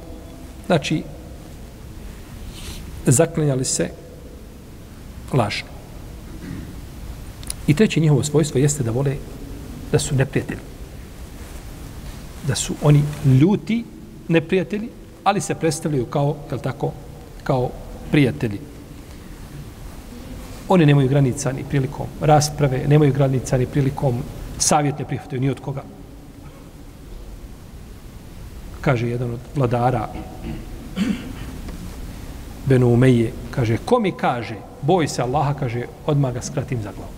znači, zaklinjali se lažno. I treće njihovo svojstvo jeste da vole da su neprijatelji. Da su oni ljuti neprijatelji ali se predstavljaju kao, je tako, kao prijatelji. Oni nemaju granica ni prilikom rasprave, nemaju granica ni prilikom savjet ne prihvataju ni od koga. Kaže jedan od vladara Benu Umeje, kaže, ko mi kaže, boj se Allaha, kaže, odmah ga skratim za glavu.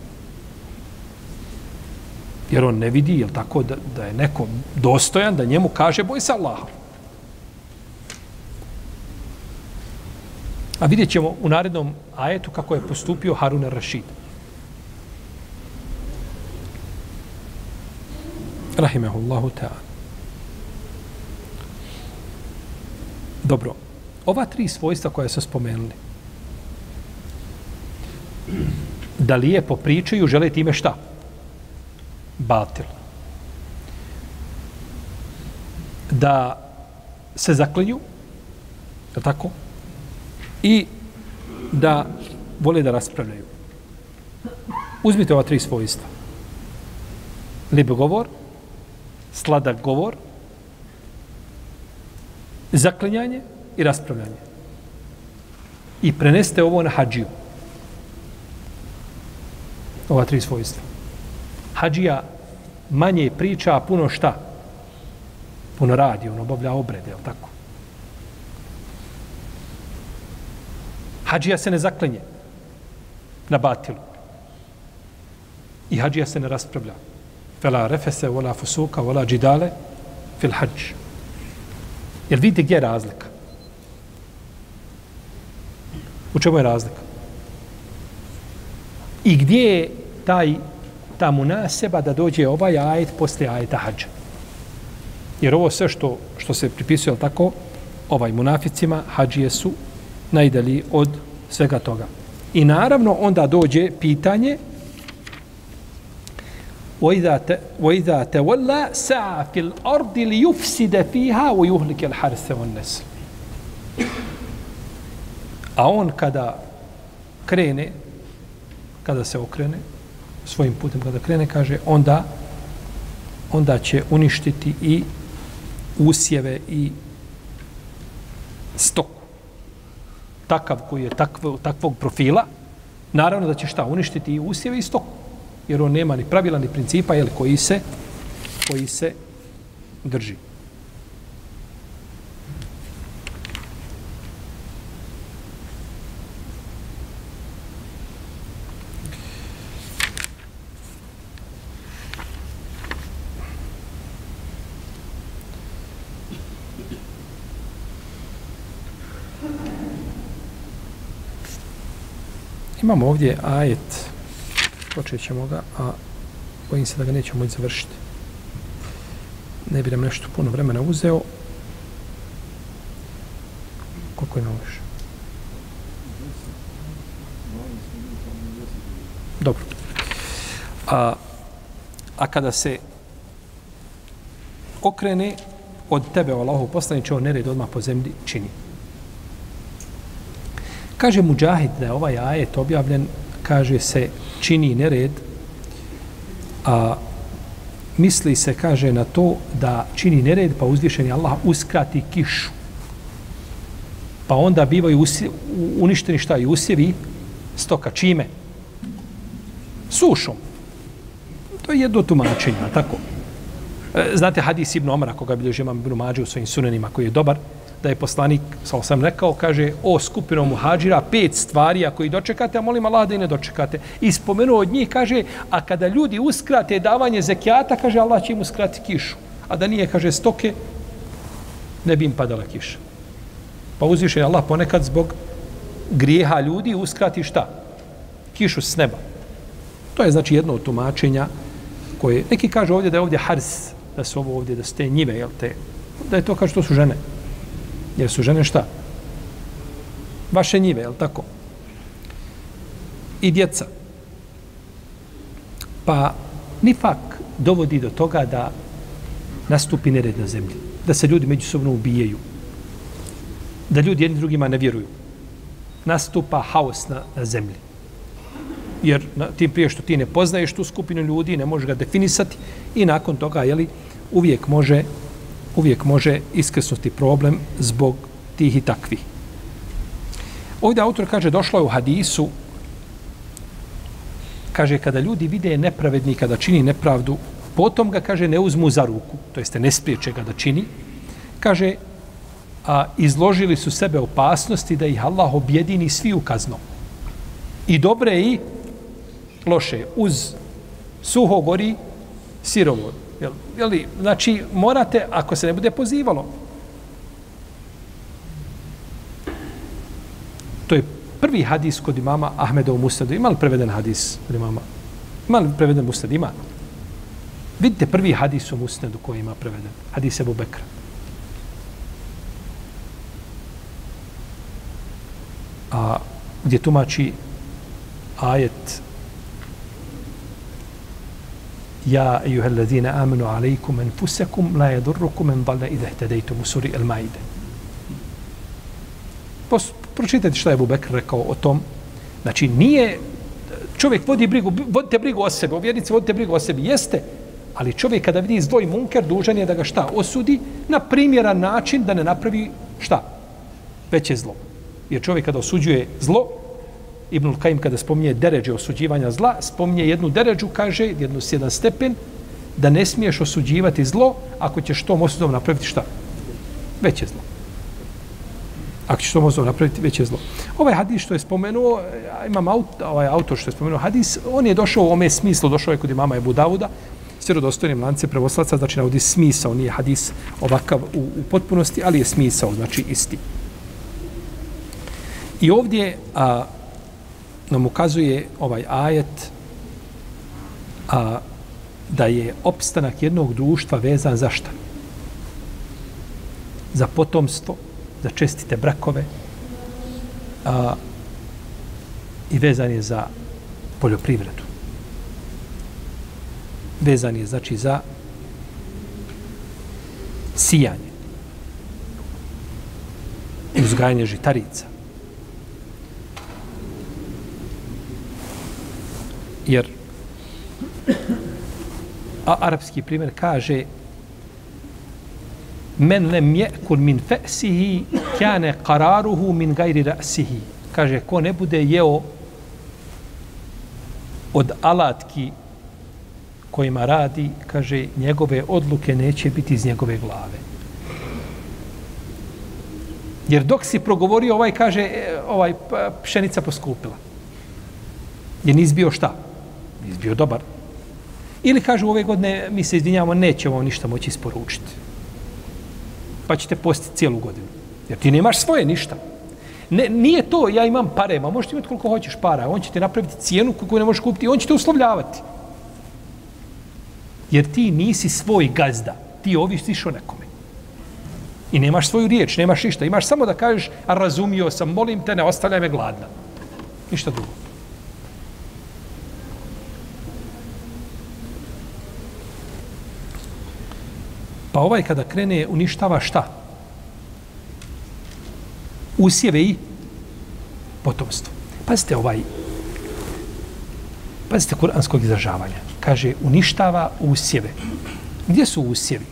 Jer on ne vidi, jel tako, da, da je neko dostojan, da njemu kaže, boj se Allaha. A vidjet ćemo u narednom ajetu kako je postupio Harun Rashid. Rahimehullahu ta'ala. Dobro. Ova tri svojstva koja su spomenuli, da lijepo pričaju, žele time šta? Batil. Da se zaklinju, je tako? i da vole da raspravljaju. Uzmite ova tri svojstva. Lib govor, sladak govor, zaklinjanje i raspravljanje. I preneste ovo na hađiju. Ova tri svojstva. Hadžija manje priča, a puno šta? Puno radi, on obavlja obrede, je tako? Hadžija se ne zaklenje na batilu. I hadžija se ne raspravlja. Fela refese, vola fusuka, vola džidale, fil hađ. Jel vidite gdje je razlika? U čemu je razlika? I gdje je taj ta munaseba da dođe ovaj ajet posle ajeta hađa? Jer ovo sve što, što se pripisuje, tako, ovaj munaficima, hađije su najdalji od svega toga. I naravno onda dođe pitanje وَإِذَا تَوَلَّا سَعَ فِي الْأَرْضِ لِيُفْسِدَ فِيهَا وَيُهْلِكَ الْحَرْثَ وَالنَّسْلِ A on kada krene, kada se okrene, svojim putem kada krene, kaže, onda onda će uništiti i usjeve i stoku. Takav koji je takvo, takvog profila, naravno da će šta? Uništiti i usjeve i stoku. Jer on nema ni pravila ni principa jel, koji se koji se drži. Imamo ovdje ajet, počet ćemo ga, a bojim se da ga nećemo moći završiti. Ne bi nam nešto puno vremena uzeo. Koliko je nalož? Dobro. A, a kada se okrene od tebe, Allahu poslaniče, on nered odmah po zemlji čini. Kaže Mujahid da je ovaj ajet objavljen, kaže se čini nered, a misli se, kaže, na to da čini nered, pa uzvišeni Allah uskrati kišu. Pa onda bivaju usje, uništeni šta i usjevi stoka. Čime? Sušom. To je jedno tumačenje, tako. E, znate hadis Ibn Omara, koga bilježi imam Ibn Mađe u svojim sunenima, koji je dobar, da je poslanik, sa sam rekao, kaže, o skupinom muhađira, pet stvari ako i dočekate, a molim Allah da i ne dočekate. I spomenuo od njih, kaže, a kada ljudi uskrate davanje zekijata, kaže, Allah će im uskrati kišu. A da nije, kaže, stoke, ne bi im padala kiša. Pa uzviše Allah ponekad zbog grijeha ljudi uskrati šta? Kišu s neba. To je znači jedno od tumačenja koje, neki kažu ovdje da je ovdje hars, da su ovo ovdje, da su te njive, jel te, da je to, kaže, to su žene. Jer su žene šta? Vaše njive, je li tako? I djeca. Pa nifak dovodi do toga da nastupi nered na zemlji. Da se ljudi međusobno ubijaju. Da ljudi jedni drugima ne vjeruju. Nastupa haos na, na zemlji. Jer na, tim prije što ti ne poznaješ tu skupinu ljudi, ne možeš ga definisati i nakon toga, jeli, uvijek može uvijek može iskrsnuti problem zbog tih i takvih. Ovdje autor kaže, došlo je u hadisu, kaže, kada ljudi vide nepravednika da čini nepravdu, potom ga, kaže, ne uzmu za ruku, to jeste ne spriječe ga da čini, kaže, a izložili su sebe opasnosti da ih Allah objedini svi u kaznom. I dobre i loše. Uz suho gori sirovo. Jel, jel, znači, morate, ako se ne bude pozivalo, to je prvi hadis kod imama Ahmeda u Musnadu. Ima li preveden hadis kod imama? Ima li preveden Musnad? Ima. Vidite prvi hadis u Musnadu koji ima preveden. Hadis Ebu Bekra. A gdje tumači ajet Ja, أيها الذين amanu عليكم أنفسكم la يضركم من ضل idha اهتديتم سوري المائدة Maide. Pročitajte šta je Abu Bekr rekao o tom. Znači, nije, čovjek vodi brigu, vodite brigu o sebi, vjernici vodite brigu o sebi, jeste, ali čovjek kada vidi zdvoj munker, dužan je da ga šta osudi na primjeran način da ne napravi šta? Veće zlo. Jer čovjek kada osuđuje zlo, Ibn Kajim kada spominje deređe osuđivanja zla, spominje jednu deređu, kaže, jednu jedan stepen, da ne smiješ osuđivati zlo ako ćeš tom osudom napraviti šta? Veće zlo. Ako ćeš tom osudom napraviti veće zlo. Ovaj hadis što je spomenuo, imam aut, ovaj autor što je spomenuo hadis, on je došao u ome smislu, došao je kod imama Ebu Davuda, svjerodostojnim lance prevoslaca, znači navodi smisao, nije hadis ovakav u, u potpunosti, ali je smisao, znači isti. I ovdje, a, nam ukazuje ovaj ajet a, da je opstanak jednog društva vezan za šta? Za potomstvo, za čestite brakove a, i vezan je za poljoprivredu. Vezan je znači za sijanje i uzgajanje žitarica. Jer A arapski primjer kaže men lem jekul min fe'sihi kjane qararuhu min gajri ra'sihi. Kaže, ko ne bude jeo od alatki kojima radi, kaže, njegove odluke neće biti iz njegove glave. Jer dok si progovorio, ovaj kaže, e, ovaj pšenica poskupila. Je nis bio šta? Nis bio dobar. Ili kažu ove godine, mi se izvinjavamo, nećemo ništa moći isporučiti. Pa ćete postiti cijelu godinu. Jer ti nemaš svoje ništa. Ne, nije to, ja imam pare, ma možeš imati koliko hoćeš para, on će ti napraviti cijenu koju ne možeš kupiti, on će te uslovljavati. Jer ti nisi svoj gazda, ti ovisiš o nekome. I nemaš svoju riječ, nemaš ništa, imaš samo da kažeš, a razumio sam, molim te, ne ostavljaj me gladna. Ništa drugo. Pa ovaj kada krene uništava šta? Usjeve i potomstvo. Pazite ovaj, pazite kuranskog izražavanja. Kaže, uništava usjeve. Gdje su usjevi?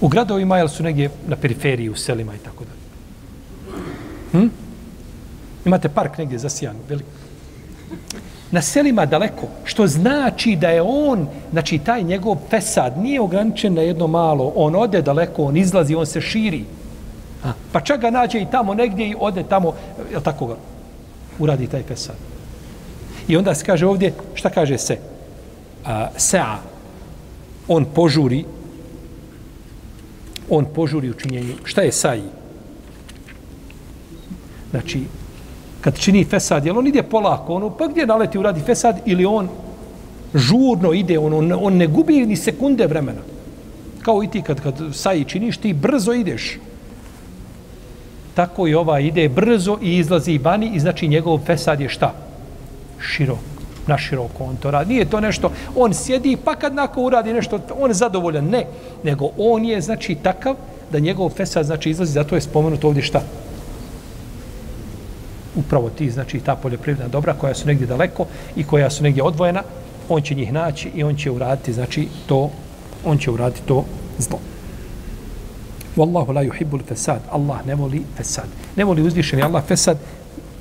U gradovima, jel su negdje na periferiji, u selima i tako dalje. Hm? Imate park negdje zasijan, veliko na selima daleko, što znači da je on, znači taj njegov fesad nije ograničen na jedno malo, on ode daleko, on izlazi, on se širi. A, pa čak ga nađe i tamo negdje i ode tamo, je tako ga uradi taj fesad. I onda se kaže ovdje, šta kaže se? A, sea, on požuri, on požuri u činjenju. Šta je saji? Znači, kad čini fesad, jel on ide polako, ono, pa gdje naleti uradi fesad, ili on žurno ide, on, on, on ne gubi ni sekunde vremena. Kao i ti kad, kad saji činiš, ti brzo ideš. Tako i ova ide brzo i izlazi vani i znači njegov fesad je šta? Širok. Na široko on to radi. Nije to nešto, on sjedi pa kad nako uradi nešto, on je zadovoljan. Ne, nego on je znači takav da njegov fesad znači izlazi, zato je spomenuto ovdje šta? Upravo ti, znači ta poljoprivredna dobra koja su negdje daleko i koja su negdje odvojena, on će njih naći i on će uraditi, znači to, on će uraditi to zlo. Wallahu la yuhibbul fesad. Allah ne voli fesad. Ne voli uzvišeni Allah fesad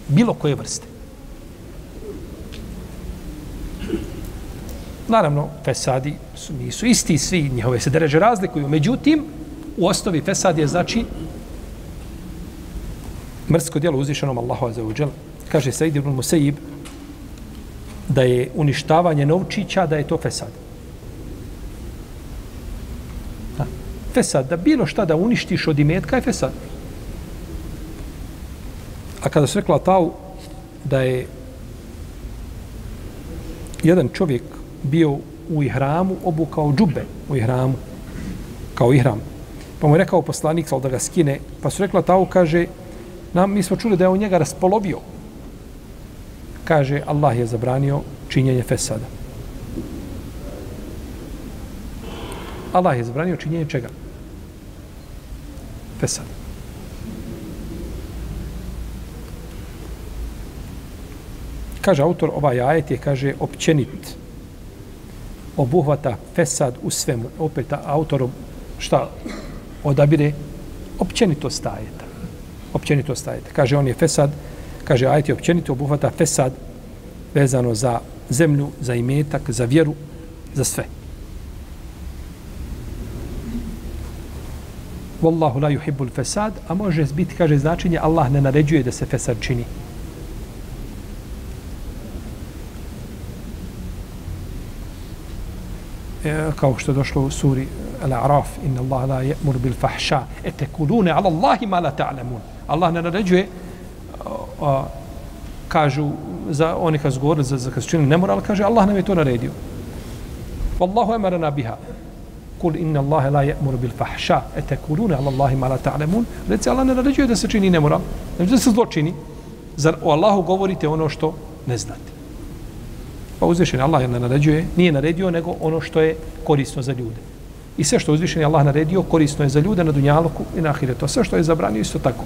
bilo koje vrste. Naravno, fesadi su, nisu isti, svi njihove se dereže razlikuju. Međutim, u osnovi fesad je znači mrsko djelo uzvišenom Allahu Azza. Kaže Said ibn Musayyib da je uništavanje novčića, da je to fesad. Ha. Fesad, da bilo šta da uništiš od imetka je fesad. A kada se rekla tau da je jedan čovjek bio u ihramu, obukao džube u ihramu, kao ihram. Pa mu je rekao poslanik, da ga skine, pa su rekla tau, kaže, Nam, mi smo čuli da je on njega raspolovio. Kaže, Allah je zabranio činjenje fesada. Allah je zabranio činjenje čega? Fesada. Kaže autor, ovaj ajet je, kaže, općenit. Obuhvata fesad u svemu. Opet autor, šta odabire? Općenito stajeta općenito stajete. Kaže, on je fesad, kaže, ajet je općenito obuhvata fesad vezano za zemlju, za imetak, za vjeru, za sve. Wallahu la yuhibbul fesad, a može biti, kaže, značenje Allah ne naređuje da se fesad čini. E, kao što je došlo u suri Al-A'raf, inna Allah la je'mur bil fahša, etekulune ala Allahi ma la ta'lamun. Allah ne naređuje a, kažu za oni kad su govorili za, za kad su činili nemoral, kaže Allah nam je to naredio. Wallahu emarana biha. Kul inna Allah la ya'muru bil fahša etekulune ala Allahi ma la ta'lamun. Reci Allah ne naređuje da se čini nemoral. Ne da se zlo čini. Zar o Allahu govorite ono što ne znate. Pa uzvišen Allah ne naređuje, nije naredio nego ono što je korisno za ljude. I sve što uzvišen Allah naredio korisno je za ljude na dunjaluku i na ahiretu. Sve što je zabranio isto tako.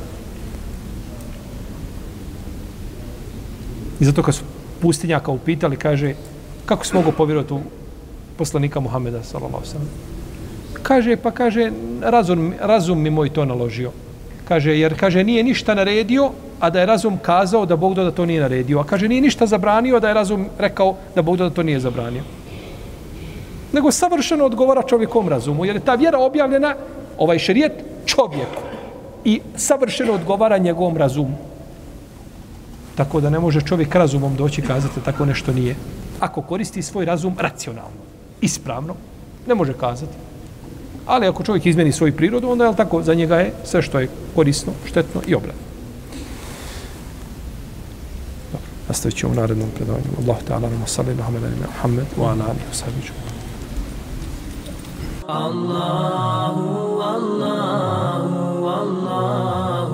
I zato kad su pustinjaka upitali, kaže, kako se mogu povjerovati u poslanika Muhameda sallallahu sallam? Kaže pa kaže razum razum mi moj to naložio. Kaže jer kaže nije ništa naredio, a da je razum kazao da Bog da to nije naredio. A kaže nije ništa zabranio da je razum rekao da Bog da to nije zabranio. Nego savršeno odgovara čovjekom razumu, jer je ta vjera objavljena, ovaj šerijet, čovjeku. I savršeno odgovara njegovom razumu. Tako da ne može čovjek razumom doći kazati tako nešto nije. Ako koristi svoj razum racionalno, ispravno, ne može kazati. Ali ako čovjek izmeni svoju prirodu, onda je tako, za njega je sve što je korisno, štetno i obradno. Nastavit ćemo u narednom predavanju. Allah ta'ala nama salli na hamela ime Muhammed wa ala alihi wa sahbihi Allahu, Allahu, Allahu,